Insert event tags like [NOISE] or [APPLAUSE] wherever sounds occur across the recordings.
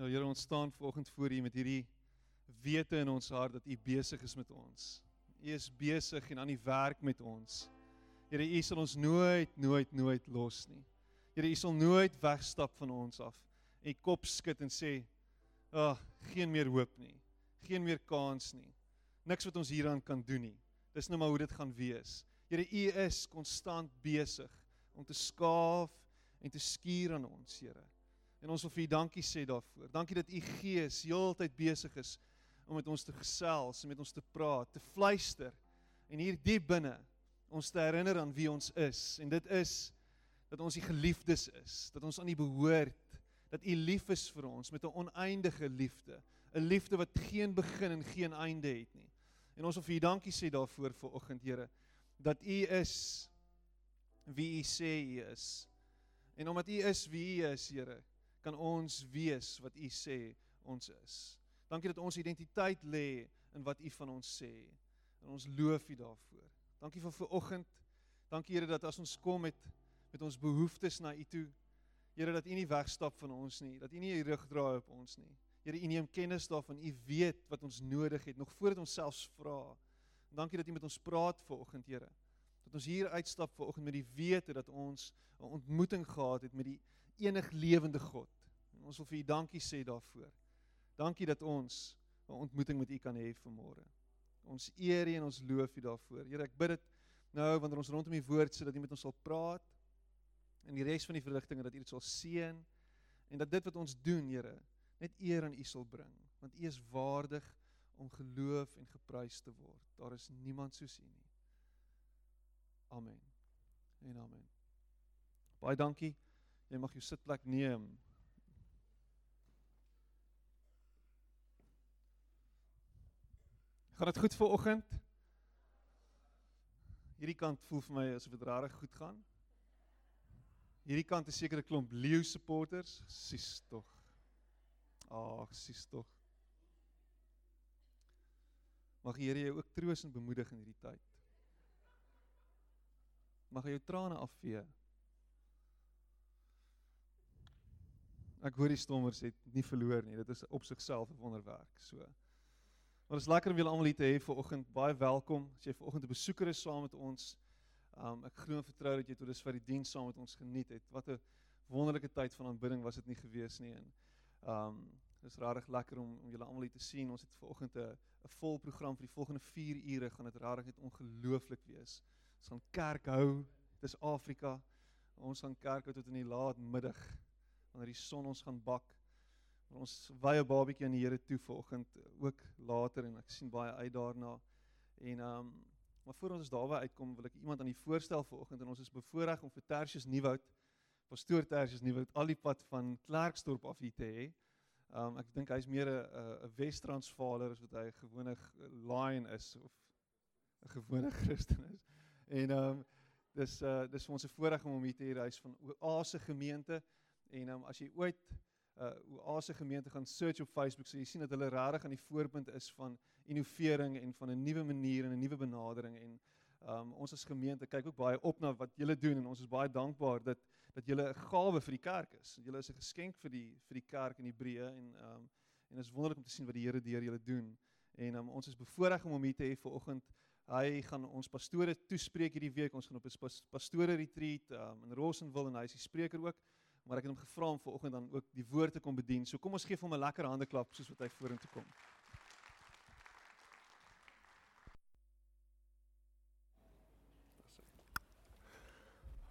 Ja Here, ons staan vanoggend voor U met hierdie wete in ons hart dat U besig is met ons. U is besig en aan die werk met ons. Here, U sal ons nooit nooit nooit los nie. Here, U sal nooit wegstap van ons af en kop skud en sê, "Ag, oh, geen meer hoop nie. Geen meer kans nie. Niks wat ons hieraan kan doen nie. Dis nou maar hoe dit gaan wees." Here, U is konstant besig om te skaaf en te skuur aan ons, Here. En ons wil vir U dankie sê daarvoor. Dankie dat U Gees heeltyd besig is om met ons te gesels, met ons te praat, te fluister en hier diep binne ons te herinner aan wie ons is. En dit is dat ons die geliefdes is, dat ons aan U behoort, dat U lief is vir ons met 'n oneindige liefde, 'n liefde wat geen begin en geen einde het nie. En ons wil vir U dankie sê daarvoor vir oggend, Here, dat U is wie U sê U is. En omdat U is wie U is, Here, kan ons wees wat U sê ons is. Dankie dat ons identiteit lê in wat U van ons sê. En ons loof U daarvoor. Dankie vir vanoggend. Dankie Here dat as ons kom met met ons behoeftes na U toe, Here dat U nie wegstap van ons nie, dat U nie U rug draai op ons nie. Here, U neem kennis daarvan. U weet wat ons nodig het nog voordat ons selfs vra. Dankie dat U met ons praat vanoggend, Here. Dat ons hier uitstap vanoggend met die wete dat ons 'n ontmoeting gehad het met die enig lewende God. En ons wil vir U dankie sê daarvoor. Dankie dat ons 'n ontmoeting met U kan hê vanmôre. Ons eer U en ons loof U daarvoor. Here, ek bid dit nou wanneer ons rondom U woord sit dat U met ons sal praat en die res van die verligtinge dat U dit sal seën en dat dit wat ons doen, Here, net eer aan U sal bring, want U is waardig om geloof en geprys te word. Daar is niemand soos U nie. Amen. En amen. Baie dankie. Jy mag jou sitplek neem. Gaan dit goed vir oggend? Hierdie kant voel vir my asof dit regtig goed gaan. Hierdie kant is seker 'n klomp leeu supporters, sies tog. Ag, sies tog. Mag die Here jou ook troos en bemoedig in hierdie tyd. Mag hy jou trane afvee. Ek hoor die stommers het nie verloor nie. Dit is op sigself 'n wonderwerk. So Maar dit is lekker om julle almal hier te hê vir oggend. Baie welkom. As jy ver oggend 'n besoeker is saam met ons. Um ek glo en vertrou dat jy tot dusver die diens saam met ons geniet het. Wat 'n wonderlike tyd van aanbidding was dit nie gewees nie en um dis regtig lekker om om julle almal hier te sien. Ons het ver oggend 'n 'n vol program vir die volgende 4 ure gaan dit regtig net ongelooflik wees. Ons gaan kerk hou. Dis Afrika. Ons gaan kerk hou tot in die laat middag wanneer die son ons gaan bak. Maar ons wy 'n babatjie aan die Here toe vanoggend ook later en ek sien baie uit daarna. En ehm um, maar voor ons daarby uitkom wil ek iemand aan die voorstel vanoggend en ons is bevoorreg om vir Tertius Nieuwoud, pastoor Tertius Nieuwoud al die pad van Klerksdorp af hier te hê. Ehm um, ek dink hy's meer 'n 'n Wes-Transvaaler as wat hy 'n gewone lion is of 'n gewone [LAUGHS] Christen is. En ehm um, dis uh dis vir ons 'n voorreg om hom hier te hê. Hy's van Oase gemeente en um, as jy ooit uh Oase gemeente gaan search op Facebook so jy sien dat hulle regtig aan die voorpunt is van innovering en van 'n nuwe manier en 'n nuwe benadering en um ons as gemeente kyk ook baie op na wat julle doen en ons is baie dankbaar dat dat julle 'n gawe vir die kerk is. Julle is 'n geskenk vir die vir die kerk in Hebreë en um en dit is wonderlik om te sien wat die Here deur julle doen. En um ons is bevoorreg om hom hier te hê vir oggend. Hy gaan ons pastore toespreek hierdie week. Ons gaan op 'n pastore retreat um in Rosenwil en hy is die spreker ook maar ek het hom gevra om vanoggend dan ook die woord te kom bedien. So kom ons gee hom 'n lekker hande klap soos wat hy vorentoe kom.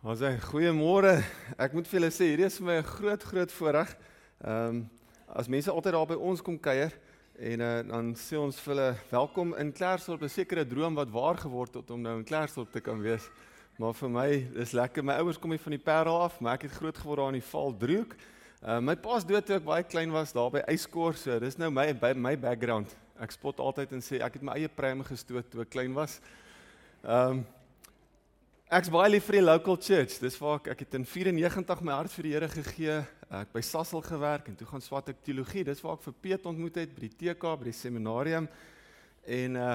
Ons sê goeiemôre. Ek moet vir julle sê hierdie is vir my 'n groot groot voorreg. Ehm um, as mense altyd daar by ons kom kuier en uh, dan sê ons vir hulle welkom in Klerksdorp, 'n sekere droom wat waar geword het om nou in Klerksdorp te kan wees. Maar vir my is lekker. My ouers kom hier van die Parel af, maar ek het groot geword daar in die Valdriehoek. Uh my pa's dood toe ek baie klein was daar by Eyskor, so dis nou my by my background. Ek spot altyd en sê ek het my eie pruime gestoot toe ek klein was. Um ek's baie lief vir die local church. Dis waar ek ek het in 94 my hart vir die Here gegee. Ek by Sassel gewerk en toe gaan swat ek teologie. Dis waar ek vir Piet ontmoet het by die TK by die seminarium. En uh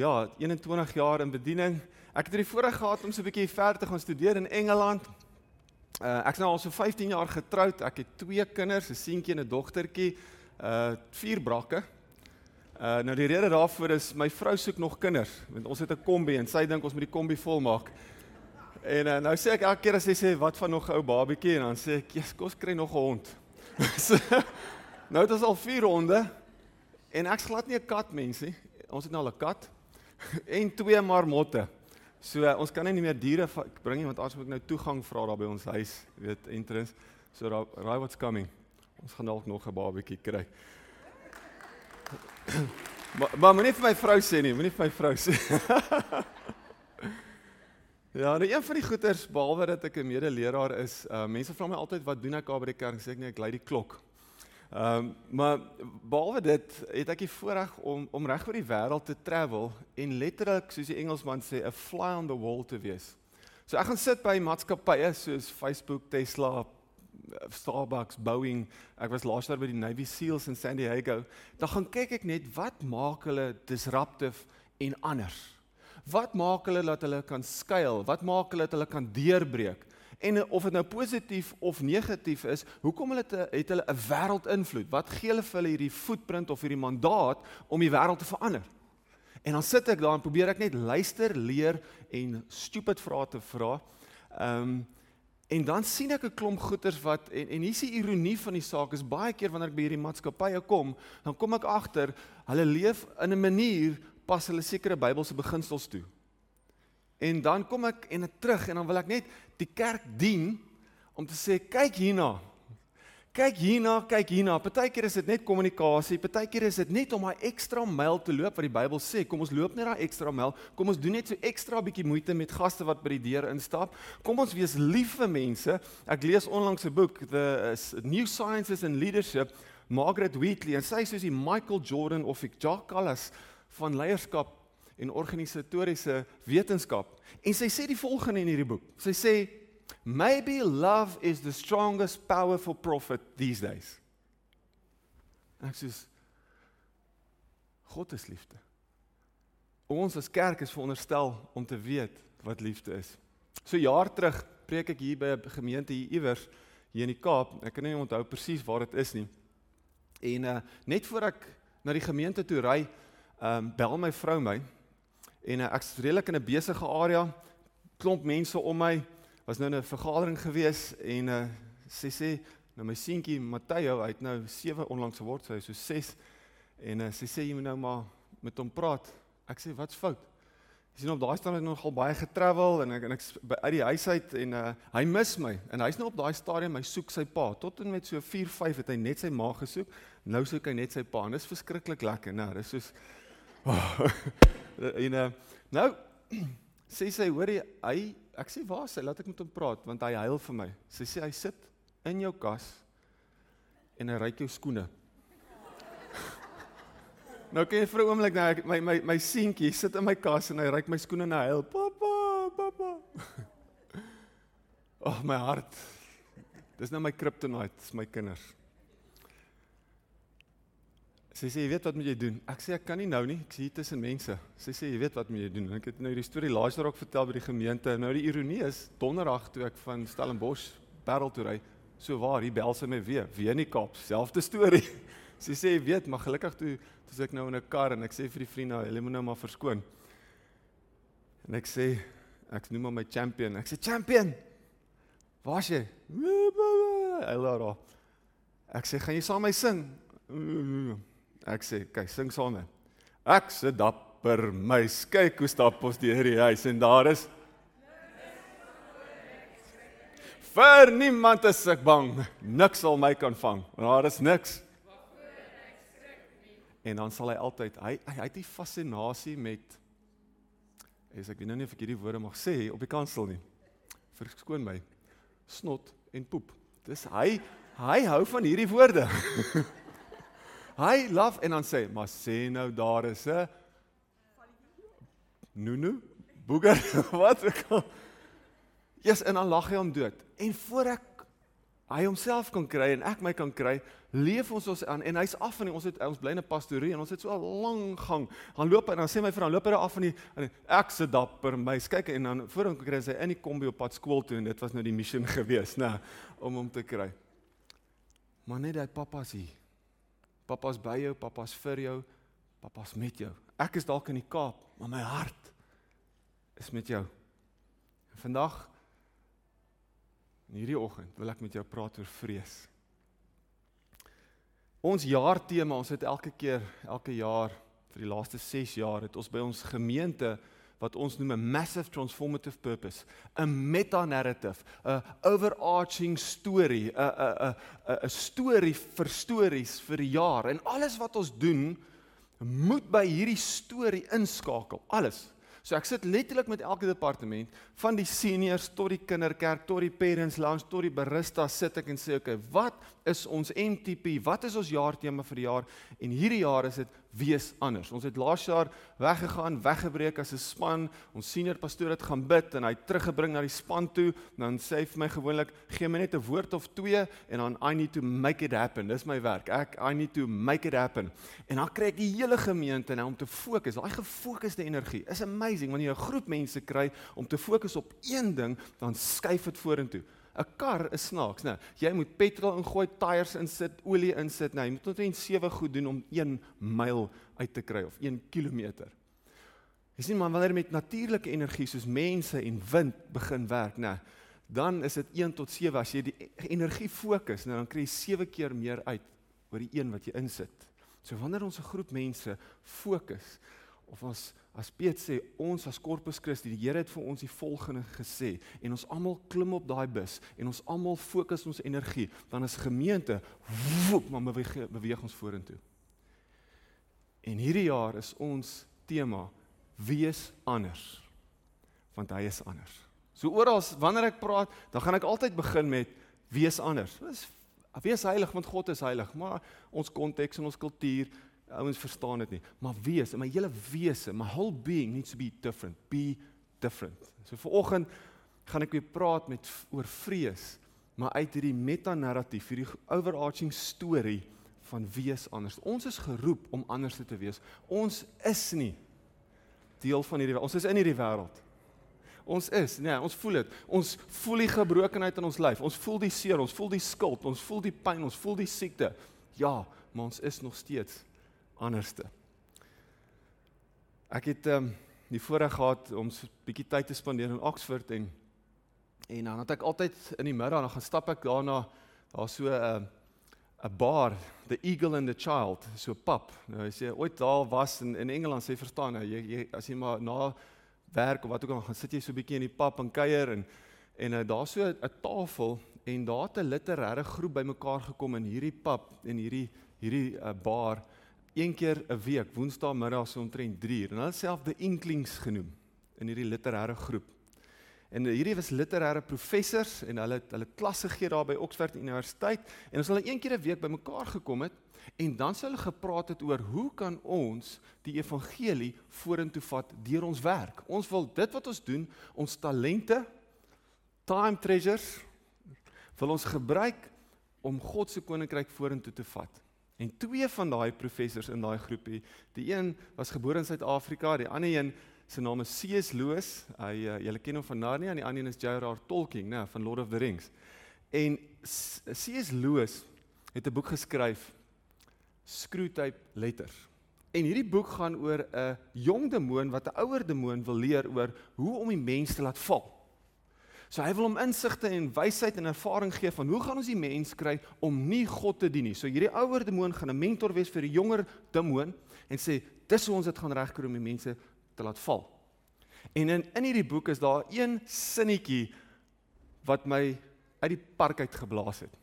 ja, 21 jaar in bediening. Ek het hierdie voorreg gehad om so 'n bietjie ver te gaan studeer in Engeland. Uh ek's nou al so 15 jaar getroud. Ek het twee kinders, 'n seentjie en 'n dogtertjie. Uh vier brakke. Uh nou die rede daarvoor is my vrou soek nog kinders. Want ons het 'n kombi en sy dink ons moet die kombi volmaak. En uh, nou sê ek elke keer as sy sê wat van nog 'n ou babietjie en dan sê ek, "Jesus, kos kry nog 'n hond." [LAUGHS] nou het ons al vier honde en ek's glad nie 'n kat mens nie. Ons het nou al 'n kat [LAUGHS] en twee marmotte. So uh, ons kan nie meer diere bring nie want anders moet ek nou toegang vra daar by ons huis, weet entrance. So raai what's coming. Ons gaan dalk nog 'n babietjie kry. [COUGHS] maar maar moenie vir my vrou sê nie, moenie vir my vrou sê. [LAUGHS] ja, nou een van die goeters behalwe dat ek 'n medeleraar is, uh mense vra my altyd wat doen ek daar by die kerk? Sê ek nee, ek lei die klok. Ehm um, maar behalwe dit het ek die voorreg om om reg oor die wêreld te travel en letterlik soos die Engelsman sê 'n fly on the wall te wees. So ek gaan sit by maatskappye soos Facebook, Tesla, Starbucks, Boeing. Ek was laas jaar by die Navy Seals in San Diego. Dan gaan kyk ek net wat maak hulle disruptive en anders. Wat maak hulle dat hulle kan skuil? Wat maak hulle dat hulle kan deurbreek? En of dit nou positief of negatief is, hoekom hulle te, het hulle 'n wêreld invloed? Wat gee hulle vir hulle hierdie footprint of hierdie mandaat om die wêreld te verander? En dan sit ek daar en probeer ek net luister, leer en stupid vrae te vra. Ehm um, En dan sien ek 'n klomp goeters wat en en hier's die ironie van die saak is baie keer wanneer ek by hierdie maatskappye kom, dan kom ek agter hulle leef in 'n manier pas hulle sekere Bybelse beginsels toe. En dan kom ek en ek terug en dan wil ek net die kerk dien om te sê kyk hierna kyk hierna, kyk hierna. Partykeer is dit net kommunikasie, partykeer is dit net om daai ekstra myl te loop wat die Bybel sê. Kom ons loop net daai ekstra myl. Kom ons doen net so ekstra bietjie moeite met gaste wat by die deur instap. Kom ons wees lief vir mense. Ek lees onlangs 'n boek, The uh, New Sciences and Leadership, Margaret Wheatley en sy soos die Michael Jordan of ek Jacques Callas van leierskap en organisatoriese wetenskap. En sy sê die volgende in hierdie boek. Sy sê Maybe love is the strongest powerful prophet these days. Ek sê God is liefde. Ons as kerk is veronderstel om te weet wat liefde is. So jaar terug preek ek hier by 'n gemeente hier iewers hier in die Kaap. Ek kan nie onthou presies waar dit is nie. En uh net voor ek na die gemeente toe ry, ehm um, bel my vrou my en uh, ek's redelik in 'n besige area, klomp mense om my was nou 'n vergadering gewees en uh sy sê nou my seentjie Matteo, hy het nou 7 onlangs geword, sy is so 6 en uh, sy sê jy moet nou maar met hom praat. Ek sê wat's fout? Sê nou op daai stadium het hy nogal baie getravel en ek en ek uit die huis uit en uh hy mis my en hy's nou op daai stadium hy soek sy pa. Tot en met so 4, 5 het hy net sy ma gesoek. Nou soek hy net sy pa. En dis verskriklik lekker, né? Dis soos [LAUGHS] oh, en uh nou [CLEARS THROAT] sê sy hoor jy hy Ek sê waar is hy? Laat ek met hom praat want hy huil vir my. Sy sê hy sit in jou kas en hy ryk jou skoene. [LAUGHS] nou kyk vir 'n oomblik na my my my seentjie sit in my kas en hy ryk my skoene en hy huil. Pappa, pappa. Ag [LAUGHS] oh, my hart. Dis nou my kryptonite, dis my kinders. Sy sê jy weet wat moet jy doen? Ek sê ek kan nie nou nie. Ek sê hier tussen mense. Sy sê jy weet wat moet jy doen? En ek het nou hierdie storie laaste rok vertel by die gemeente. Nou die ironie is donderdag toe ek van Stellenbosch Parel toe ry, so waar hier bel sy my weer, weer in die Kaap, selfde storie. [LAUGHS] Sy sê jy weet, maar gelukkig toe toe ek nou in 'n kar en ek sê vir die vriende, hulle moet nou maar verskoon. En ek sê ek noem hom my champion. Ek sê champion. Waar's jy? Hallo. Ek sê gaan jy saam my sing? Ek sê, kyk, sing saam met. Ek se dapper meis, kyk hoe stap ons deur die huis en daar is Vir niemand is ek bang, niks sal my kan vang. Daar is niks. En dan sal hy altyd hy hy, hy het 'n fascinasie met is ek weet nou nie of ek hierdie woorde mag sê op die kansel nie. Verskoon my. Snot en poep. Dis hy hy hou van hierdie woorde. [LAUGHS] Hy laf en dan sê, maar sê nou daar is 'n Nunu boeger [LAUGHS] wat ek al Yes, en dan lag hy hom dood. En voor ek hy homself kan kry en ek my kan kry, leef ons ons aan en hy's af van die ons het ons bly in 'n pastorie en ons het so 'n lang gang. Gaan loop en dan sê my vrou, loop hy af van die ek se dapper meisie. Kyk en dan voor hom kry hy in die kombi op pad skool toe en dit was nou die missie [LAUGHS] geweest, nê, om hom te kry. Maar net dat pappa's hier. Pappa's by jou, pappa's vir jou, pappa's met jou. Ek is dalk in die Kaap, maar my hart is met jou. En vandag In hierdie oggend wil ek met jou praat oor vrees. Ons jaartema, ons het elke keer, elke jaar vir die laaste 6 jaar het ons by ons gemeente wat ons noem 'n massive transformative purpose, 'n meta-narrative, 'n overarching story, 'n 'n 'n 'n storie vir stories vir die jaar en alles wat ons doen moet by hierdie storie inskakel. Alles. So ek sit letterlik met elke departement van die seniors tot die kinderkerk tot die parents lounge tot die barista sit ek en sê okay, wat is ons NTP? Wat is ons jaartema vir die jaar? En hierdie jaar is dit wees anders. Ons het laas jaar weggegaan, weggebreek as 'n span. Ons senior pastoor het gaan bid en hy teruggebring na die span toe. Dan sê hy vir my gewoonlik, gee my net 'n woord of twee en dan I need to make it happen. Dis my werk. Ek I need to make it happen. En dan kry ek die hele gemeente nou om te fokus. Daai gefokusde energie is amazing wanneer jy 'n groep mense kry om te fokus op een ding, dan skuif dit vorentoe. 'n Kar is snaaks, né? Jy moet petrol ingooi, tyres insit, olie insit, né? Jy moet omtrent 7 goed doen om 1 myl uit te kry of 1 kilometer. Jy sien man, wanneer met natuurlike energie soos mense en wind begin werk, né? Dan is dit 1 tot 7 as jy die energie fokus, nou dan kry jy 7 keer meer uit oor die een wat jy insit. So wanneer ons 'n groep mense fokus of ons As Piet sê ons as Corpus Christi, die Here het vir ons die volgende gesê en ons almal klim op daai bus en ons almal fokus ons energie, dan is gemeente woep, maar beweeg, beweeg ons vorentoe. En hierdie jaar is ons tema wees anders. Want hy is anders. So oral wanneer ek praat, dan gaan ek altyd begin met wees anders. Dis wees heilig want God is heilig, maar ons konteks en ons kultuur ouens verstaan dit nie. Maar wees, my hele wese, my whole being needs to be different. Be different. So viroggend gaan ek weer praat met oor vrees, maar uit hierdie meta-narratief, hierdie overarching storie van wees anders. Ons is geroep om anders te wees. Ons is nie deel van hierdie ons is in hierdie wêreld. Ons is, nee, ons voel dit. Ons voel die gebrokenheid in ons lyf. Ons voel die seer, ons voel die skuld, ons voel die pyn, ons voel die siekte. Ja, maar ons is nog steeds anderste. Ek het ehm um, die voorreg gehad om 'n so bietjie tyd te spandeer in Oxford en en dan het ek altyd in die middag dan gaan stap ek daarna daar so 'n uh, 'n bar, the eagle and the child, so pap. Nou as jy ooit daar was in in Engeland, sê verstaan nou, jy, jy as jy maar na werk of wat ook al gaan sit jy so 'n bietjie in die pap en kuier en en uh, daar so 'n tafel en daar het 'n literêre groep bymekaar gekom in hierdie pap en hierdie hierdie uh, bar een keer 'n week, Woensdae middag so omtrent 3 uur. En hulle self the Inklings genoem in hierdie literêre groep. En hierdie was literêre professors en hulle het hulle klasse gegee daar by Oxford Universiteit en ons hulle een keer 'n week bymekaar gekom het en dan sou hulle gepraat het oor hoe kan ons die evangelie vorentoe vat deur ons werk. Ons wil dit wat ons doen, ons talente, time treasures wil ons gebruik om God se koninkryk vorentoe te vat. En twee van daai professors in daai groepie, die een was gebore in Suid-Afrika, die ander een se naam is C.S. Lewis. Hy uh, julle ken hom van Narnia en die ander een is J.R.R. Tolkien, né, van Lord of the Rings. En C.S. Lewis het 'n boek geskryf Screwtape Letters. En hierdie boek gaan oor 'n jong demoon wat 'n ouer demoon wil leer oor hoe om die mens te laat val. So hy wil hom insigte en wysheid en ervaring gee van hoe gaan ons die mens kry om nie God te dien nie. So hierdie ouer demoon gaan 'n mentor wees vir die jonger demoon en sê dis hoe ons dit gaan regkry om die mense te laat val. En in in hierdie boek is daar een sinnetjie wat my uit die park uit geblaas het.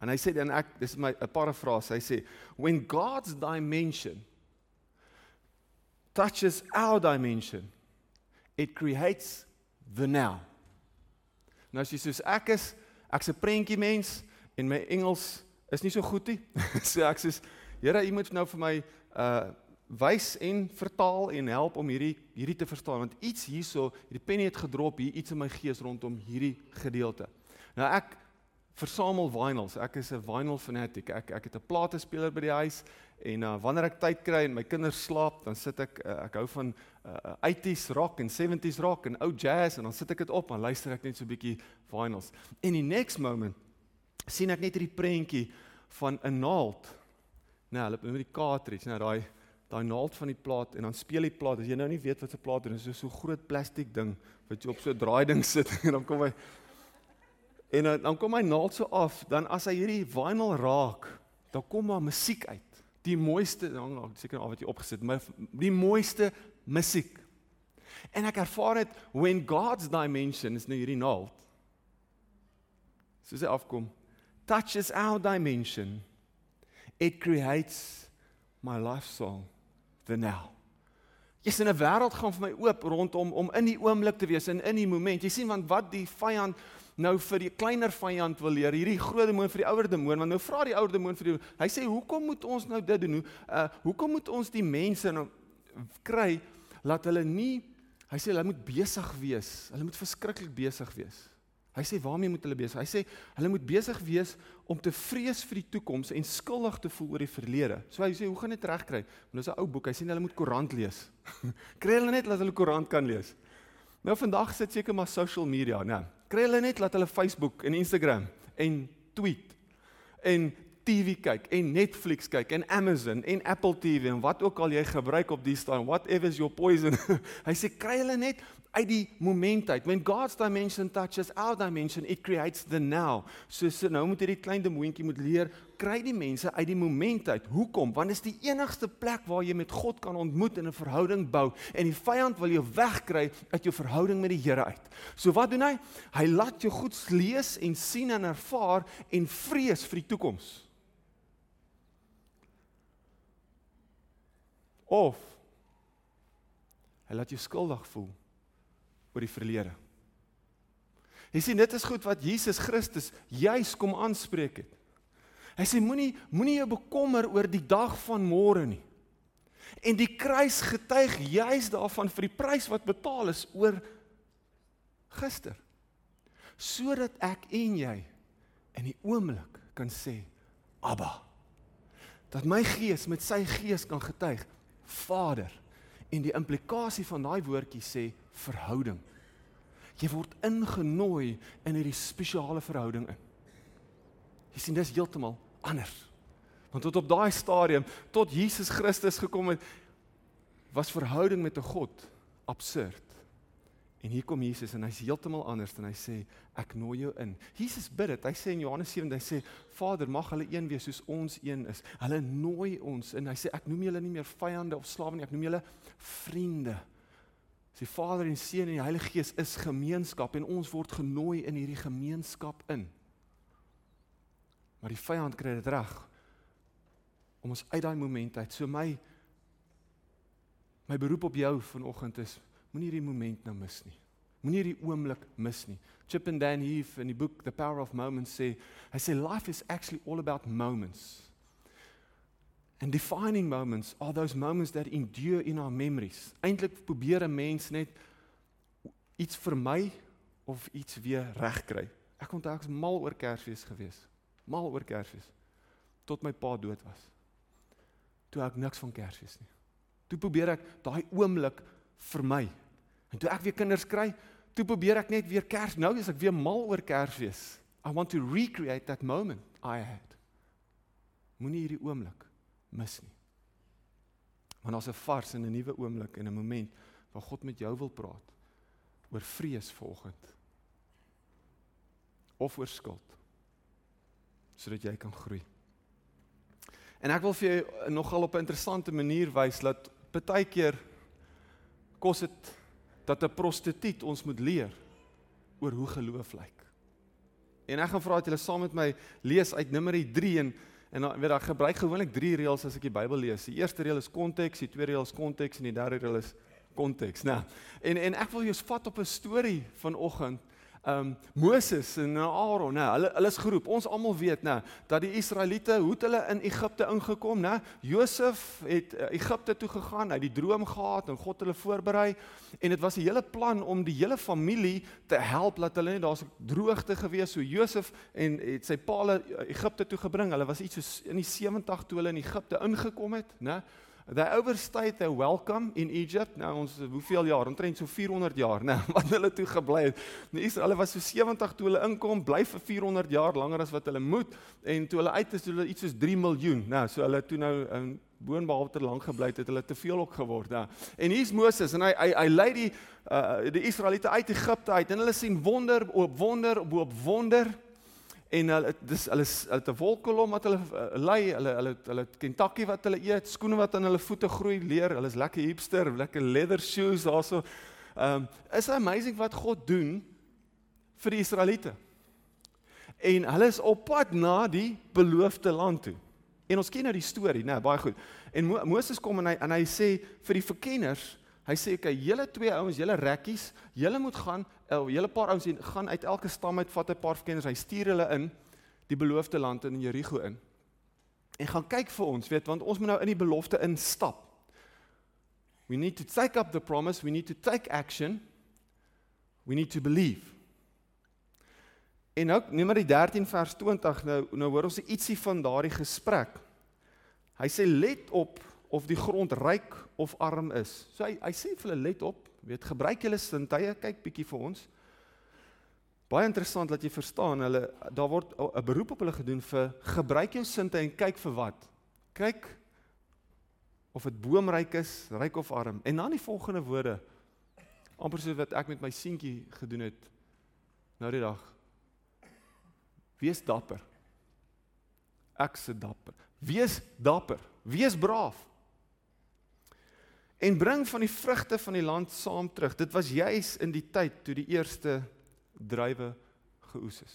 En hy sê dan ek dis my 'n parafrase. Hy sê when God's dimension touches our dimension it creates the now. Nou as jy soos ek is, ek's 'n prentjie mens en my Engels is nie so goed nie. [LAUGHS] so ek sê, Here, U moet nou vir my uh wys en vertaal en help om hierdie hierdie te verstaan want iets hierso, hierdie pennie het gedrop hier iets in my gees rondom hierdie gedeelte. Nou ek versamel vinyls. Ek is 'n vinyl fanatic. Ek ek het 'n platespeler by die huis en uh, wanneer ek tyd kry en my kinders slaap, dan sit ek uh, ek hou van uh, 80s rock en 70s rock en ou jazz en dan sit ek dit op en luister ek net so 'n bietjie vinyls. En die next moment sien ek net hierdie prentjie van 'n naald. Nou, hulle met die cartridge, nou daai daai naald van die plaat en dan speel die plaat. As jy nou nie weet wat 'n plaat is, is so 'n groot plastiek ding wat jy op so 'n draai ding sit [LAUGHS] en dan kom hy En dan, dan kom hy naald so af, dan as hy hierdie vinyl raak, dan kom maar musiek uit. Die mooiste, dan seker al wat jy opgesit, maar die mooiste musiek. En ek ervaar dit when God's dimension is nou hierdie naald. Soos hy afkom, touches our dimension, it creates my life song, the now. Jy's in 'n wêreld gaan vir my oop rondom om in die oomblik te wees en in die moment. Jy sien want wat die vyand nou vir die kleiner vyand wil leer, hierdie groot demoon vir die ouer demoon, want nou vra die ouer demoon vir die hy sê hoekom moet ons nou dit doen? Hoe uh hoekom moet ons die mense nou kry laat hulle nie hy sê hulle moet besig wees. Hulle moet verskriklik besig wees. Hy sê waarmee moet hulle besig? Hy sê hulle moet besig wees om te vrees vir die toekoms en skuldig te voel oor die verlede. So hy sê hoe gaan dit regkry? Want dis 'n ou boek. Hy sê hulle moet koerant lees. [LAUGHS] kry hulle net dat hulle koerant kan lees. Nou vandag sit seker maar social media, né? Kry hulle net laat hulle Facebook en Instagram en tweet en TV kyk en Netflix kyk en Amazon en Apple TV en wat ook al jy gebruik op die staan whatever is your poison. [LAUGHS] Hy sê kry hulle net uit die moment uit. When God's dimension touches our dimension it creates the now. So, so nou moet hierdie klein demoontjie moet leer kry die mense uit die moment uit. Hoekom? Want dit is die enigste plek waar jy met God kan ontmoet en 'n verhouding bou. En die vyand wil jou wegkry uit jou verhouding met die Here uit. So wat doen hy? Hy laat jou goed lees en sien en ervaar en vrees vir die toekoms. Of hy laat jou skuldig voel oor die verlede. Jy sien dit is goed wat Jesus Christus juis kom aanspreek het. Hy sê moenie moenie jou bekommer oor die dag van môre nie. En die kruis getuig juis daarvan vir die prys wat betaal is oor gister. Sodat ek en jy in die oomblik kan sê Abba. Dat my gees met sy gees kan getuig Vader. En die implikasie van daai woordjie sê verhouding. Jy word ingenooi in hierdie spesiale verhouding in. Jy sien dis heeltemal anders. Want tot op daai stadium tot Jesus Christus gekom het was verhouding met 'n God absurd. En hier kom Jesus en hy's heeltemal anders en hy sê ek nooi jou in. Jesus bid dit. Hy sê in Johannes 7 hy sê Vader mag hulle een wees soos ons een is. Hulle nooi ons en hy sê ek noem julle nie meer vyande of slawe nie, ek noem julle vriende. Sy Vader en Seun en die Heilige Gees is gemeenskap en ons word genooi in hierdie gemeenskap in. Maar die vyand kry dit reg om ons uit daai moment uit. So my my beroep op jou vanoggend is moenie hierdie moment nou mis nie. Moenie hierdie oomblik mis nie. Chip and Dan Heath in die boek The Power of Moments sê, hy sê life is actually all about moments. And defining moments are those moments that endure in our memories. Eintlik probeer 'n mens net iets vermy of iets weer regkry. Ek onthou ek was mal oor Kersfees gewees. Mal oor Kersfees tot my pa dood was. Toe ek niks van Kersfees nie. Toe probeer ek daai oomblik vermy. En toe ek weer kinders kry, toe probeer ek net weer Kers. Nou is ek weer mal oor Kersfees. I want to recreate that moment I had. Moenie hierdie oomblik mis nie. Want daar's 'n vars en 'n nuwe oomblik en 'n moment waar God met jou wil praat oor vrees volgend of oor skuld sodat jy kan groei. En ek wil vir jou nogal op 'n interessante manier wys dat baie keer kos dit dat 'n prostituut ons moet leer oor hoe geloof lyk. En ek gaan vra dat julle saam met my lees uit Numeri 3 en En dan weet ek gebruik gewoonlik drie reëls as ek die Bybel lees. Die eerste reël is konteks, die tweede reël is konteks en die derde reël is konteks. Nou, en en ek wil jou vat op 'n storie vanoggend um Moses en Aaron, nê, hulle hulle is geroep. Ons almal weet, nê, dat die Israeliete hoe hulle in Egipte ingekom, nê. Josef het uh, Egipte toe gegaan, hy het die droom gehad en God hulle voorberei en dit was 'n hele plan om die hele familie te help dat hulle net daar's droogte gewees so Josef en het sy pa hulle Egipte toe gebring. Hulle was iets soos in die 70 toe hulle in Egipte ingekom het, nê. They overstayed their welcome in Egypt. Nou ons hoeveel jaar? Omtrent so 400 jaar, né, [LAUGHS] wat hulle toe gebly het. Nou Israel was so 70 toe hulle inkom, bly vir 400 jaar langer as wat hulle moet en toe hulle uit is, hulle iets soos 3 miljoen. Nou, so hulle toe nou um, boonbehalwe lank gebly het, het hulle te veel ook geword, né. En hier's Moses en hy hy hy lei die uh, die Israeliete uit Egipte uit en hulle sien wonder op wonder op wonder en hulle dis hulle hulle het 'n wolkkolom wat hulle uh, lei, hulle hulle hulle Kentucky wat hulle eet, skoene wat aan hulle voete groei, leer, hulle is lekker hipster, lekker leather shoes daarso. Ehm um, is amazing wat God doen vir die Israeliete. En hulle is op pad na die beloofde land toe. En ons ken nou die storie, né, baie goed. En Mo Moses kom en hy en hy sê vir die verkenners Hy sê okay, julle twee ouens, julle rekkies, julle moet gaan, uh, julle paar ouens gaan uit elke stam uit vat 'n paar verkenners, hy stuur hulle in die beloofde land in Jerigo in. En gaan kyk vir ons, weet, want ons moet nou in die belofte instap. We need to take up the promise, we need to take action. We need to believe. En nou Numeri 13 vers 20 nou nou hoor ons ietsie van daardie gesprek. Hy sê let op of die grond ryk of arm is. So hy hy sê vir hulle let op, weet gebruik julle sintuie, kyk bietjie vir ons. Baie interessant dat jy verstaan, hulle daar word 'n beroep op hulle gedoen vir gebruik jou sintuie en kyk vir wat. Kyk of dit boomryk is, ryk of arm. En dan die volgende woorde amper soos wat ek met my seentjie gedoen het nou die dag. Wees dapper. Ek se dapper. Wees dapper. Wees braaf en bring van die vrugte van die land saam terug. Dit was juis in die tyd toe die eerste druiwe geoes is.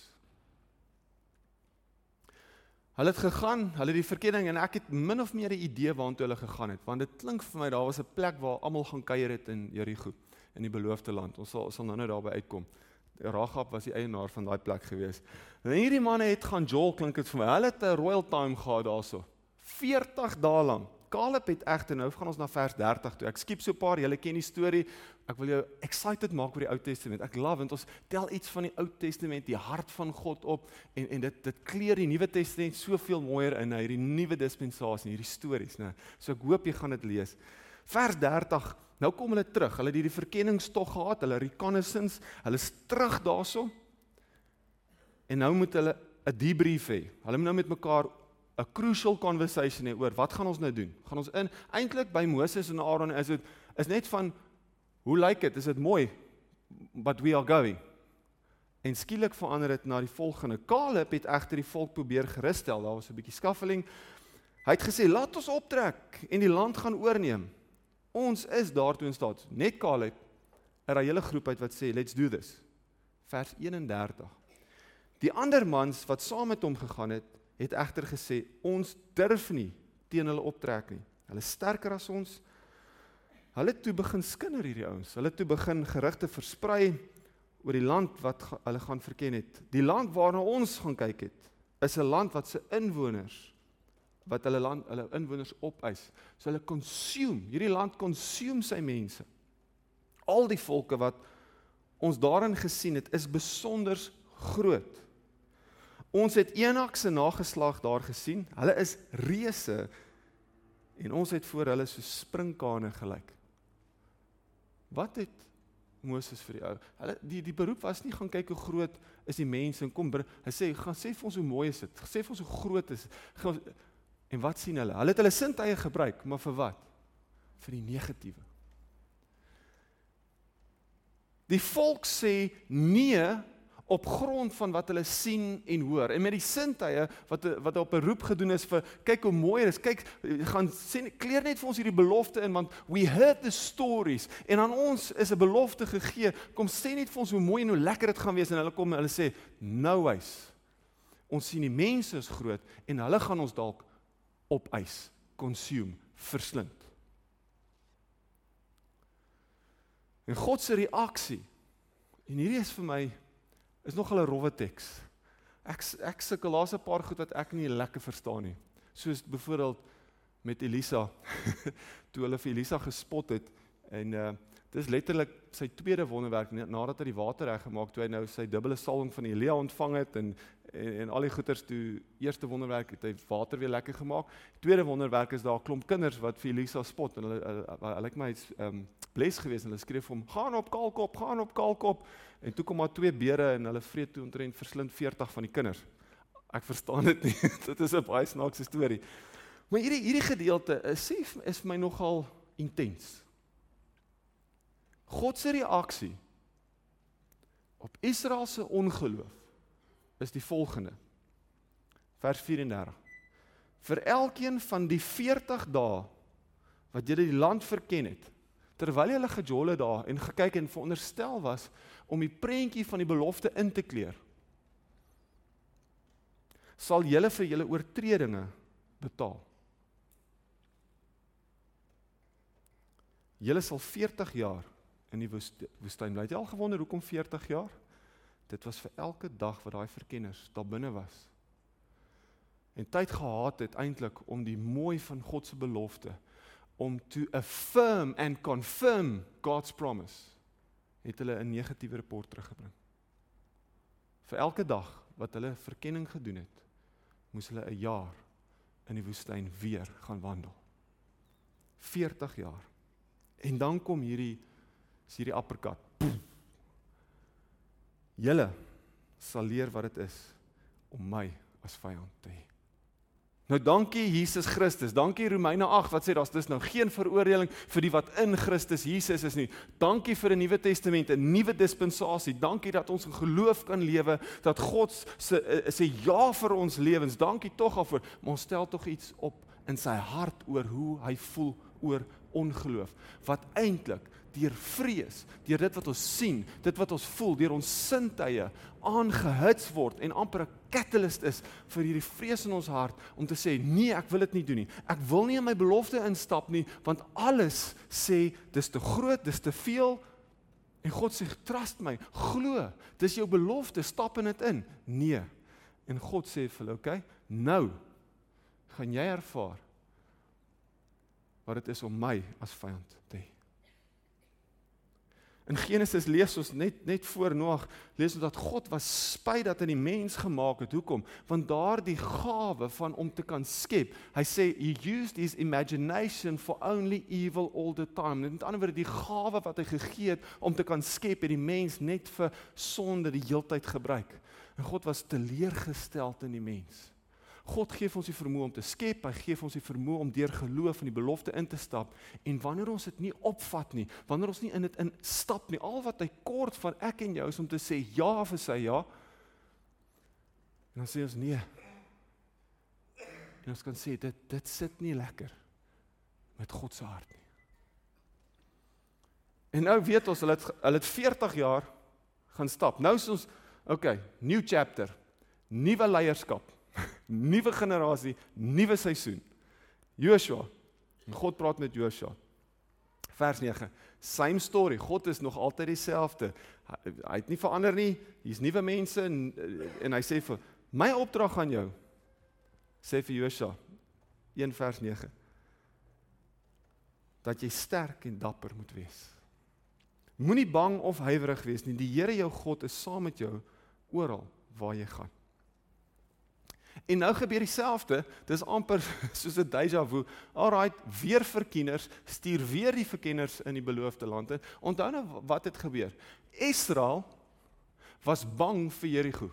Hulle het gegaan, hulle het die verkenning en ek het min of meer 'n idee waartoe hulle gegaan het, want dit klink vir my daar was 'n plek waar almal gaan kuier het in Jerigo, in die beloofde land. Ons sal ons sal nou-nou daarby uitkom. Rahab was die eienaar van daai plek gewees. En hierdie manne het gaan jol klink dit vir my. Hulle het 'n royal time gehad daarso. 40 dae lank. Caleb het egter nou gaan ons na vers 30 toe. Ek skiep so 'n paar, julle ken die storie. Ek wil jou excited maak oor die Ou Testament. Ek love want ons tel iets van die Ou Testament, die hart van God op en en dit dit kleur die Nuwe Testament soveel mooier in hierdie nuwe dispensasie, hierdie stories, né? So ek hoop jy gaan dit lees. Vers 30. Nou kom hulle terug. Hulle het hierdie verkenningstog gehad, hulle reconnaissance, hulle is terug daarso. En nou moet hulle 'n debrief hê. Hulle moet nou met mekaar 'n crucial conversation hê oor wat gaan ons nou doen? Gaan ons in eintlik by Moses en Aaron is dit is net van hoe lyk dit? Is dit mooi? But we are going. En skielik verander dit na die volgende. Caleb het egter die volk probeer gerusstel. Daar was 'n bietjie skaffeling. Hy het gesê, "Laat ons optrek en die land gaan oorneem. Ons is daartoe in staat." Net Caleb er 'n hele groep uit wat sê, "Let's do this." Vers 31. Die ander mans wat saam met hom gegaan het, het egter gesê ons durf nie teen hulle optrek nie. Hulle is sterker as ons. Hulle toe begin skinder hierdie ouens. Hulle toe begin gerugte versprei oor die land wat ga, hulle gaan verken het. Die land waarna ons gaan kyk het, is 'n land wat se inwoners wat hulle land hulle inwoners opeis. So hulle consume, hierdie land consume sy mense. Al die volke wat ons daarin gesien het, is besonder groot. Ons het Enak se nageslag daar gesien. Hulle is reuse en ons het voor hulle so sprinkane gelyk. Wat het Moses vir die ou? Hulle die die beroep was nie gaan kyk hoe groot is die mense en kom hy sê gaan sê vir ons hoe mooi is dit? Sê vir ons hoe groot is en wat sien hulle? Hulle het hulle sintuie gebruik, maar vir wat? Vir die negatiewe. Die volk sê nee op grond van wat hulle sien en hoor. En met die sintuie wat wat op 'n roep gedoen is vir kyk hoe mooi dit is. Kyk, gaan sien kleer net vir ons hierdie belofte in want we heard the stories en aan ons is 'n belofte gegee. Kom sê net vir ons hoe mooi en hoe lekker dit gaan wees en hulle kom en hulle sê nou wys. Ons sien die mense is groot en hulle gaan ons dalk opeis, consume, verslind. En God se reaksie en hierdie is vir my is nogal 'n rowwe teks. Ek ek sukkel daar's 'n paar goed wat ek nie lekker verstaan nie. Soos byvoorbeeld met Elisa [LAUGHS] toe hulle vir Elisa gespot het en uh dis letterlik sy tweede wonderwerk nadat hy die water reggemaak toe hy nou sy dubbele salwing van Elia ontvang het en en, en al die goeters toe eerste wonderwerk het hy water weer lekker gemaak. Tweede wonderwerk is daar 'n klomp kinders wat vir Elisa spot en hulle hulle ek my ehm um, bles gewees en hulle skreef vir hom gaan op kalkop, gaan op kalkop en toe kom daar twee beere en hulle vreet toe omtrent verslind 40 van die kinders. Ek verstaan dit nie. [LAUGHS] dit is 'n baie snaakse storie. Maar hierdie hierdie gedeelte is sê is vir my nogal intens. God se reaksie op Israel se ongeloof is die volgende. Vers 34. Vir elkeen van die 40 dae wat jy die land verken het, terwyl hulle gejolle daar en gekyk en veronderstel was om die prentjie van die belofte in te kleur, sal julle vir julle oortredinge betaal. Julle sal 40 jaar in die woestyn bly. Het jy al gewonder hoekom 40 jaar? Dit was vir elke dag wat daai verkenners daar binne was. En tyd gehad het eintlik om die mooi van God se belofte om to affirm and confirm God's promise het hulle 'n negatiewe rapport teruggebring. Vir elke dag wat hulle verkenning gedoen het, moes hulle 'n jaar in die woestyn weer gaan wandel. 40 jaar. En dan kom hierdie is hierdie apperkat. Julle sal leer wat dit is om my as vyand te hê. Nou dankie Jesus Christus. Dankie Romeine 8 wat sê daar's dis nou geen veroordeling vir die wat in Christus Jesus is nie. Dankie vir 'n Nuwe Testament, 'n nuwe dispensasie. Dankie dat ons in geloof kan lewe, dat God se se ja vir ons lewens. Dankie tog daarvoor. Maar ons stel tog iets op in sy hart oor hoe hy voel oor ongeloof wat eintlik deur vrees, deur dit wat ons sien, dit wat ons voel, deur ons sintuie aangehits word en amper 'n catalyst is vir hierdie vrees in ons hart om te sê nee, ek wil dit nie doen nie. Ek wil nie in my belofte instap nie want alles sê dis te groot, dis te veel. En God sê trust my, glo. Dis jou belofte, stap in dit in. Nee. En God sê vir hulle, okay, nou gaan jy ervaar wat dit is om my as vyand te hê. In Genesis lees ons net net voor Noag lees ons dat God was spyt dat hy die mens gemaak het. Hoekom? Want daardie gawe van om te kan skep. Hy sê he used his imagination for only evil all the time. Met ander woorde die gawe wat hy gegee het om te kan skep het die mens net vir sonde die heeltyd gebruik. En God was teleurgestel in die mens. God gee ons die vermoë om te skep, hy gee ons die vermoë om deur geloof in die belofte in te stap. En wanneer ons dit nie opvat nie, wanneer ons nie in dit instap nie, al wat hy kort van ek en jou is om te sê ja vir sy ja. En dan sê ons nee. En ons kan sê dit dit sit nie lekker met God se hart nie. En nou weet ons hulle het hulle het 40 jaar gaan stap. Nou is ons okay, new chapter. Nuwe leierskap [LAUGHS] nuwe generasie, nuwe seisoen. Joshua. En God praat met Joshua. Vers 9. Same story. God is nog altyd dieselfde. Hy, hy het nie verander nie. Hier's nuwe mense en en hy sê vir my opdrag aan jou sê vir Joshua 1 vers 9 dat jy sterk en dapper moet wees. Moenie bang of huiwerig wees nie. Die Here jou God is saam met jou oral waar jy gaan. En nou gebeur dieselfde. Dis amper [LAUGHS] soos 'n déjà vu. Alraai, weer verkenners stuur weer die verkenners in die beloofde land. Onthou nou wat het gebeur. Israel was bang vir Jerigo.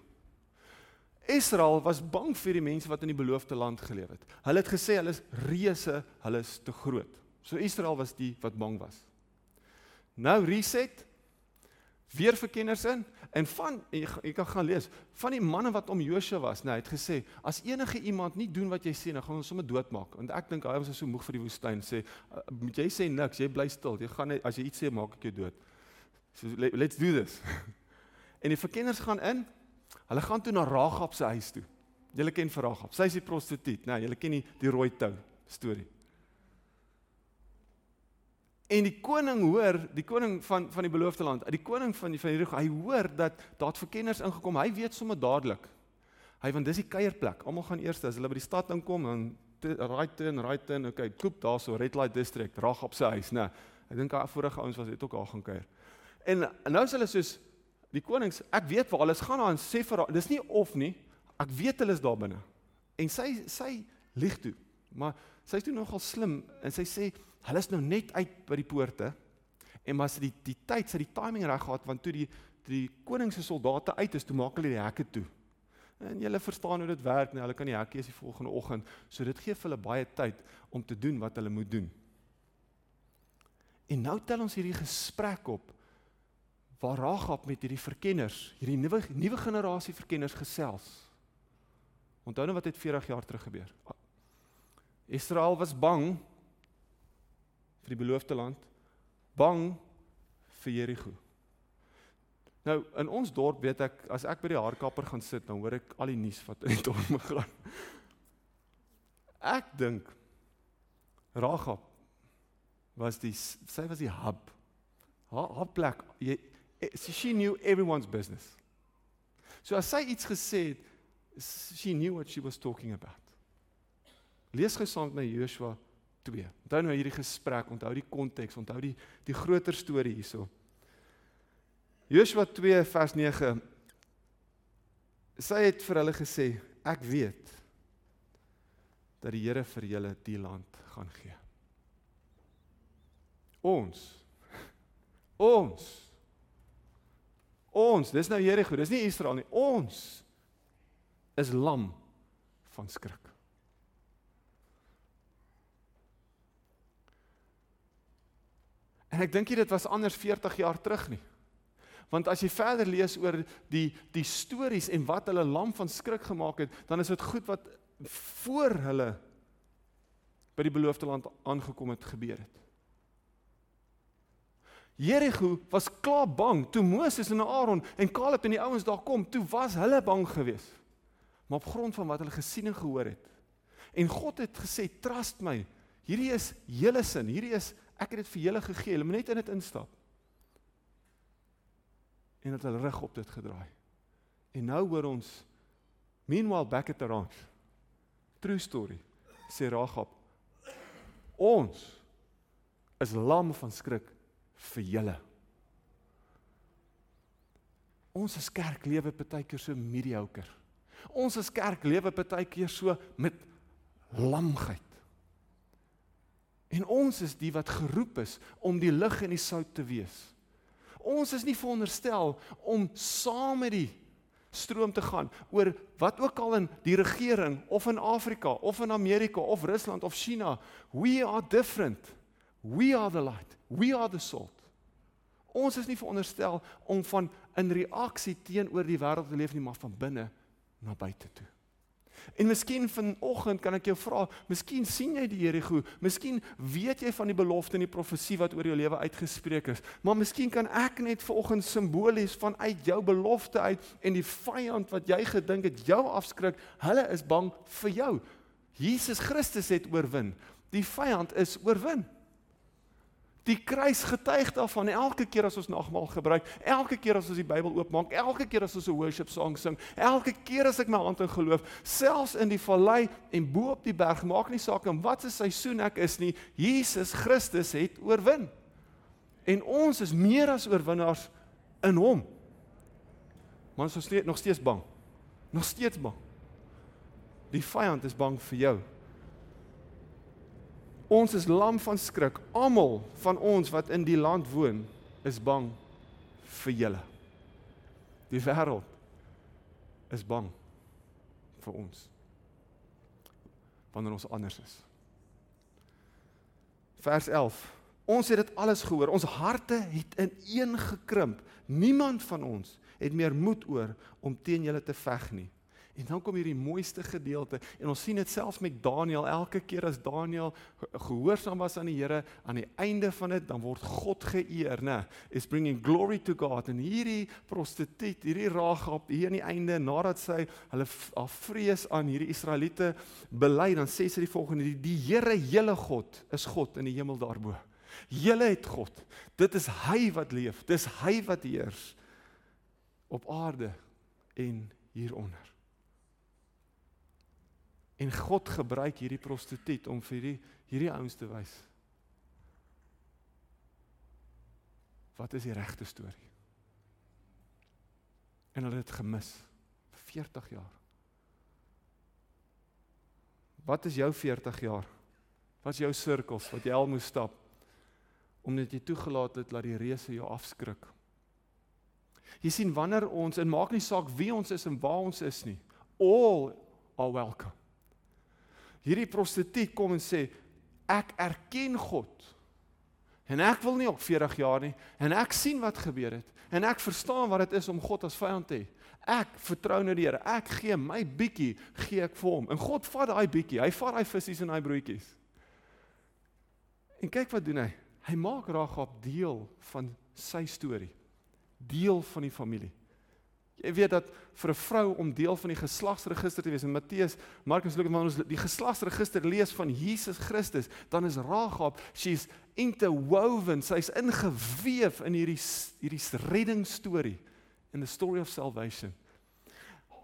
Israel was bang vir die mense wat in die beloofde land geleef het. Hulle het gesê hulle is reuse, hulle is te groot. So Israel was die wat bang was. Nou reset weer verkenners in. En van jy kan gaan lees van die manne wat om Josua was nê nee, het gesê as enige iemand nie doen wat jy sê dan gaan ons sommer doodmaak. Want ek dink hy was so moeg vir die woestyn sê uh, moet jy sê niks jy bly stil. Jy gaan as jy iets sê maak ek jou dood. So let's do this. [LAUGHS] En die verkenners gaan in. Hulle gaan toe na Ragab se huis toe. Julle ken vir Ragab. Sy is die prostituut. Nê nee, julle ken die die rooi tou storie En die koning hoor, die koning van van die beloofde land, die koning van die van hierdie hy hoor dat daar verkenners ingekom. Hy weet sommer dadelik. Hy want dis die kuierplek. Almal gaan eers as hulle by die stad inkom, dan right in, right in. Okay, koop daarso Red Light District, rag op sy huis, né? Ek dink daai vorige ouens was het ook al gaan kuier. En, en nou is hulle soos die konings, ek weet waar hulle is gaan aan sê vir dis nie of nie. Ek weet hulle is daar binne. En sy sy lieg toe. Maar sy is toe nogal slim en sy sê hulle is nou net uit by die poorte. En maar sy die die tyd, sy die timing reg gehad want toe die die koning se soldate uit is, toe maak hulle die hekke toe. En julle verstaan hoe dit werk, nee, hulle kan die hekke is die volgende oggend. So dit gee vir hulle baie tyd om te doen wat hulle moet doen. En nou tel ons hierdie gesprek op waar Ragab met hierdie verkenners, hierdie nuwe nuwe generasie verkenners gesels. Onthou nou wat het 40 jaar terug gebeur. Israel was bang vir die beloofde land, bang vir Jerigo. Nou in ons dorp weet ek as ek by die haarkapper gaan sit, dan hoor ek al die nuus wat in die dorp [LAUGHS] gaan. Ek dink Ragab was die sy was die hub. Haar haar plek, jy she knew everyone's business. So as sy iets gesê het, she knew what she was talking about. Lees gou saam met my Joshua 2. Onthou nou hierdie gesprek, onthou die konteks, onthou die die groter storie hierso. Joshua 2 vers 9. Sy het vir hulle gesê, ek weet dat die Here vir julle die land gaan gee. Ons ons ons, dis nou Jerigo, dis nie Israel nie. Ons is lam van skrik. En ek dink dit was anders 40 jaar terug nie. Want as jy verder lees oor die die stories en wat hulle lam van skrik gemaak het, dan is dit goed wat voor hulle by die beloofde land aangekom het gebeur het. Jerigo was klaar bang toe Moses en Aaron en Caleb en die ouens daar kom, toe was hulle bang geweest. Maar op grond van wat hulle gesien en gehoor het. En God het gesê, "Trust my. Hierdie is julle sin. Hierdie is ek het dit vir julle gegee. Hulle moet net in dit instap." En dat hulle rug op dit gedraai. En nou hoor ons meanwhile back at the ranch. True story. Sê Ragab, "Ons is lam van skrik vir julle." Ons as kerk lewe baie keer so mediocre. Ons as kerk lewe baie keer so met lamheid. En ons is die wat geroep is om die lig en die sout te wees. Ons is nie veronderstel om saam met die stroom te gaan oor wat ook al in die regering of in Afrika of in Amerika of Rusland of China. We are different. We are the light. We are the salt. Ons is nie veronderstel om van in reaksie teenoor die wêreld te leef nie, maar van binne na buite toe. En miskien vanoggend kan ek jou vra, miskien sien jy die Here goed, miskien weet jy van die belofte en die profesie wat oor jou lewe uitgespreek is, maar miskien kan ek net vanoggend simbolies vanuit jou belofte uit en die vyand wat jy gedink het jou afskrik, hulle is bang vir jou. Jesus Christus het oorwin. Die vyand is oorwin. Die kruis getuig daarvan elke keer as ons nagmaal gebruik, elke keer as ons die Bybel oopmaak, elke keer as ons 'n worship song sing, elke keer as ek my hand in geloof, selfs in die vallei en bo op die berg, maak nie saak in watter seisoen ek is nie, Jesus Christus het oorwin. En ons is meer as oorwinnaars in hom. Maar ons is nog steeds bang. Nog steeds bang. Die vyand is bang vir jou. Ons is lam van skrik. Almal van ons wat in die land woon, is bang vir julle. Die wêreld is bang vir ons. Wanneer ons anders is. Vers 11. Ons het dit alles gehoor. Ons harte het ineen gekrimp. Niemand van ons het meer moed oor om teen julle te veg nie. En dan kom hierdie mooiste gedeelte en ons sien dit selfs met Daniël elke keer as Daniël gehoorsaam was aan die Here aan die einde van dit dan word God geëer nê is bringing glory to God en hierdie prostituut hierdie Ragab hier aan die einde nadat sy hulle haar vrees aan hierdie Israeliete bely dan sê sy die volgende die, die Here hele God is God in die hemel daarbo Julle het God. Dit is hy wat leef. Dis hy wat heers op aarde en hieronder. En God gebruik hierdie prostituut om vir hierdie hierdie ouens te wys. Wat is die regte storie? En hulle het gemis vir 40 jaar. Wat is jou 40 jaar? Wat is jou sirkels wat jy al moes stap omdat jy toegelaat het dat die reëse jou afskrik? Jy sien wanneer ons en maak nie saak wie ons is en waar ons is nie, all are welcome. Hierdie prostituut kom en sê ek erken God. En ek wil nie op 40 jaar nie en ek sien wat gebeur het en ek verstaan wat dit is om God as vyand te hê. Ek vertrou nou die Here. Ek gee my bietjie gee ek vir hom. En God vat daai bietjie. Hy vat daai visse en daai broodjies. En kyk wat doen hy? Hy maak Ragab deel van sy storie. Deel van die familie. Jy weet dat vir 'n vrou om deel van die geslagsregister te wees in Matteus, Markus, Lukas, wanneer ons die geslagsregister lees van Jesus Christus, dan is Ragab, she's interwoven, sy's ingeweef in hierdie hierdie reddingsstorie in the story of salvation.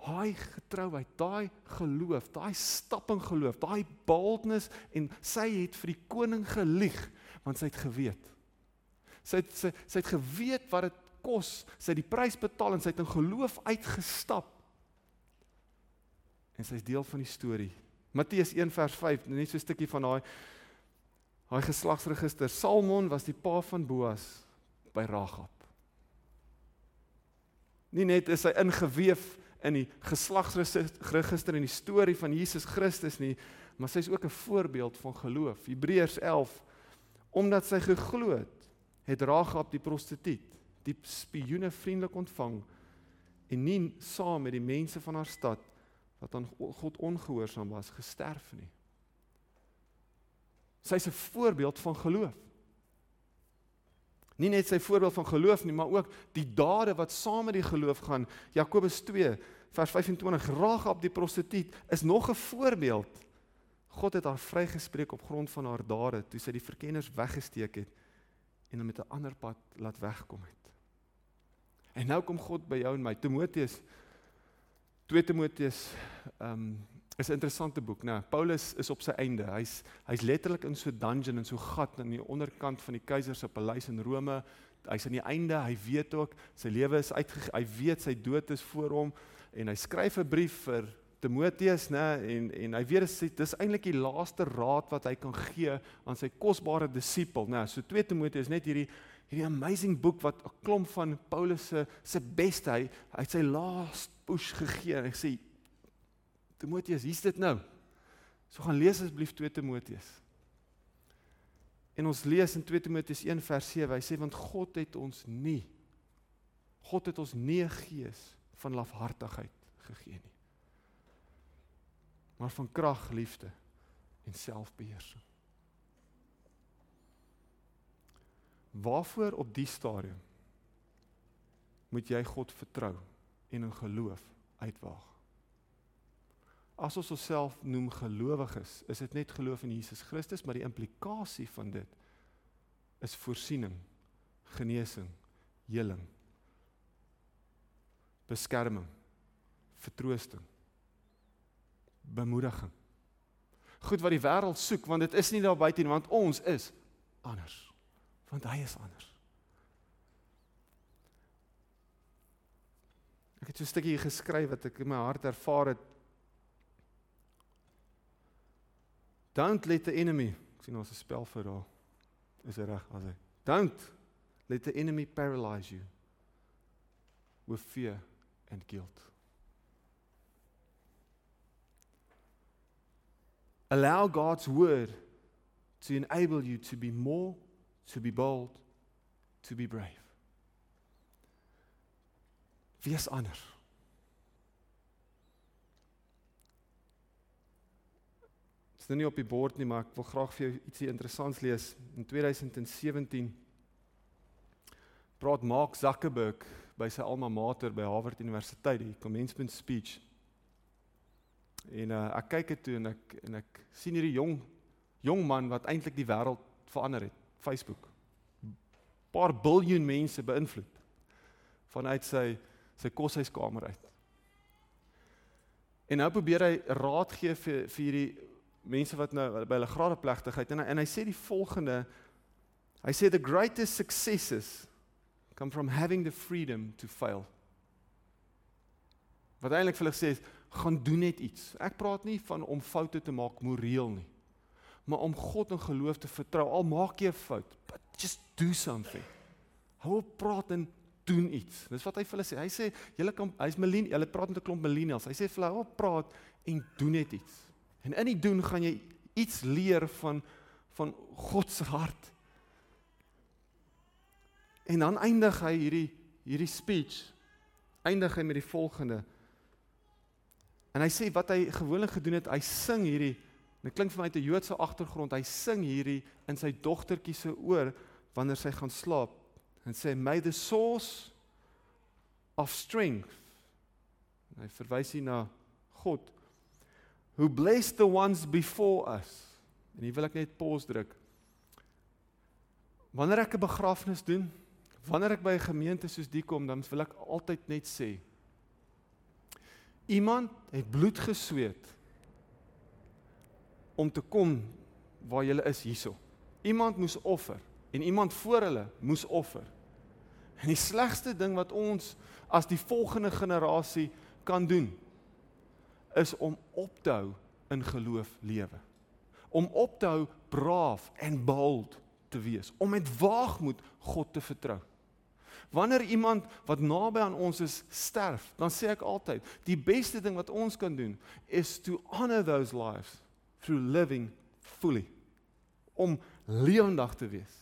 Hy getrouheid, daai geloof, daai stap in geloof, daai boldness en sy het vir die koning gelieg want sy het geweet. Sy het sy, sy het geweet wat dit kos, sy het die prys betaal en sy het in geloof uitgestap. En sy's deel van die storie. Matteus 1 vers 5, net so 'n stukkie van daai daai geslagsregister. Salmon was die pa van Boas by Ragab. Nie net is hy ingeweef in die geslagsregister en die storie van Jesus Christus nie, maar sy is ook 'n voorbeeld van geloof. Hebreërs 11 omdat sy geglo het, het Ragab die prostituut, die spioene vriendelik ontvang en nie saam met die mense van haar stad wat aan God ongehoorsaam was gesterf nie. Sy's 'n voorbeeld van geloof. Nie net sy voorbeeld van geloof nie, maar ook die dade wat saam met die geloof gaan. Jakobus 2 vers 25 Rahab die prostituut is nog 'n voorbeeld. God het haar vrygespreek op grond van haar dade toe sy die verkenners weggesteek het en hom met 'n ander pad laat wegkom het. En nou kom God by jou en my. Timoteus 2 Timoteus ehm um, is 'n interessante boek, né? Nou, Paulus is op sy einde. Hy's hy's letterlik in so 'n dungeon en so gat aan die onderkant van die keiser se paleis in Rome. Hy's aan die einde. Hy weet ook sy lewe is uit hy weet sy dood is voor hom en hy skryf 'n brief vir Timoteus, né? En en hy weet dit is eintlik die laaste raad wat hy kan gee aan sy kosbare disipel, né? So 2 Timoteus net hierdie hierdie amazing boek wat 'n klomp van Paulus se se beste hy hy sy last push gegee en hy sê Timoteus, hier's dit nou. So gaan lees asseblief 2 Timoteus. En ons lees in 2 Timoteus 1 vers 7, hy sê want God het ons nie God het ons nie 'n gees van lafhartigheid gegee nie. Maar van krag, liefde en selfbeheersing. Waarvoor op die stadium moet jy God vertrou en in geloof uitwaag? as ons osself noem gelowiges, is dit net geloof in Jesus Christus, maar die implikasie van dit is voorsiening, genesing, heling, beskerming, vertroosting, bemoediging. Goed wat die wêreld soek, want dit is nie daar buite nie, want ons is anders. Want hy is anders. Ek het so 'n stukkie geskryf wat ek in my hart ervaar het Don't let the enemy, ek sien ons 'n spel vir daar. Is dit reg as hy? Don't let the enemy paralyze you with fear and guilt. Allow God's word to enable you to be more, to be bold, to be brave. Wees anders. Dit is nou nie op die bord nie, maar ek wil graag vir jou ietsie interessants lees. In 2017 praat Mark Zuckerberg by sy alma mater by Harvard Universiteit, die commencement speech. En uh, ek kyk dit toe en ek en ek sien hierdie jong jong man wat eintlik die wêreld verander het Facebook. Paar biljoen mense beïnvloed vanuit sy sy koshuiskamer uit. En nou probeer hy raad gee vir vir hierdie mense wat nou by hulle gradeplegtigheid en hy, en hy sê die volgende hy sê the greatest successes come from having the freedom to fail. Wat eintlik vir hulle sê is gaan doen net iets. Ek praat nie van om foute te maak moreel nie. Maar om God en geloof te vertrou. Al maak jy 'n fout, but just do something. Hou op praat en doen iets. Dis wat hy vir hulle sê. Hy sê julle kan hy's millennial, hulle praat met 'n klomp millennials. Hy sê vir hulle op praat en doen net iets. En in die doen gaan jy iets leer van van God se hart. En dan eindig hy hierdie hierdie speech eindig hy met die volgende. En hy sê wat hy gewoonlik gedoen het, hy sing hierdie dit klink vir my uit 'n Joodse agtergrond. Hy sing hierdie in sy dogtertjie se oor wanneer sy gaan slaap en sê may the source of strength. En hy verwys hier na God who blessed the ones before us. En hier wil ek net pause druk. Wanneer ek 'n begrafnis doen, wanneer ek by 'n gemeente soos die kom, dan wil ek altyd net sê iemand het bloed gesweet om te kom waar jy is hierso. Iemand moes offer en iemand voor hulle moes offer. En die slegste ding wat ons as die volgende generasie kan doen is om op te hou in geloof lewe. Om op te hou braaf en bold te wees, om met waagmoed God te vertrou. Wanneer iemand wat naby aan ons is sterf, dan sê ek altyd, die beste ding wat ons kan doen is to honor those lives through living fully. Om lewendig te wees.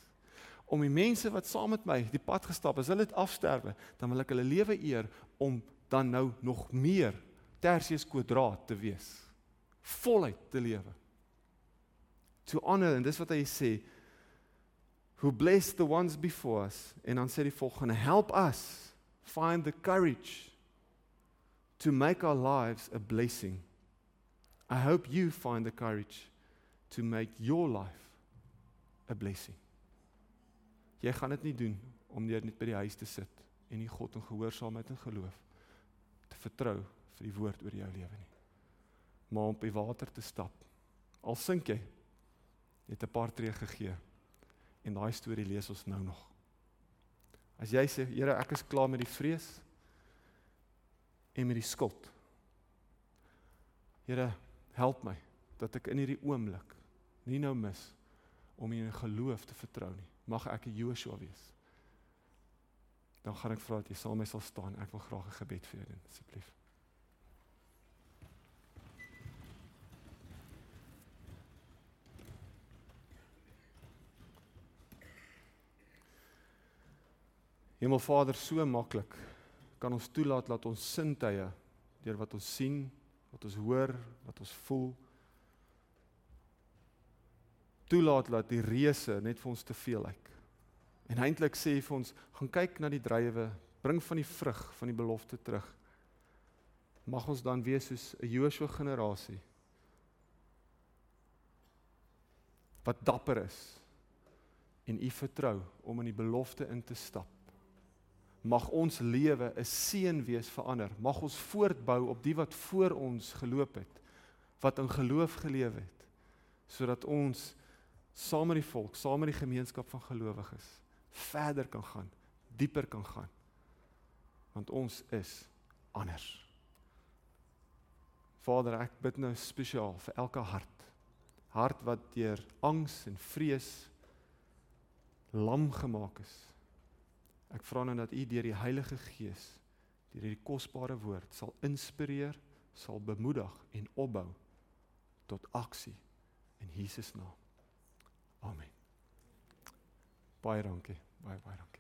Om die mense wat saam met my die pad gestap het, as hulle dit afsterwe, dan wil ek hulle lewe eer om dan nou nog meer tersius kwadraat te wees. Voluit te lewe. To honor en dis wat hy sê who blessed the ones before us en dan sê die volgende help us find the courage to make our lives a blessing. I hope you find the courage to make your life a blessing. Jy gaan dit nie doen om net net by die huis te sit en nie God in gehoorsaamheid en geloof te vertrou vir die woord oor jou lewe nie. Maar om op die water te stap. Al sink jy, het 'n paar tree gegee. En daai storie lees ons nou nog. As jy sê, Here, ek is klaar met die vrees en met die skuld. Here, help my dat ek in hierdie oomblik nie nou mis om in geloof te vertrou nie. Mag ek 'n Joshua wees. Dan gaan ek vra dat jy saam met my sal staan. Ek wil graag 'n gebed vir jou doen, asseblief. Hemelvader, so maklik kan ons toelaat dat ons sintuie deur wat ons sien, wat ons hoor, wat ons voel toelaat dat die reuse net vir ons te veel lyk. En eintlik sê hy vir ons, gaan kyk na die druiwe, bring van die vrug van die belofte terug. Mag ons dan wees soos 'n Joshua generasie wat dapper is en u vertrou om in die belofte in te stap mag ons lewe 'n seën wees vir ander. Mag ons voortbou op die wat voor ons geloop het, wat in geloof gelewe het, sodat ons saam met die volk, saam met die gemeenskap van gelowiges verder kan gaan, dieper kan gaan. Want ons is anders. Vader, ek bid nou spesiaal vir elke hart. Hart wat deur angs en vrees lam gemaak is Ek vra nou dat U deur die Heilige Gees deur hierdie kosbare woord sal inspireer, sal bemoedig en opbou tot aksie in Jesus naam. Amen. Baie dankie. Baie baie dankie.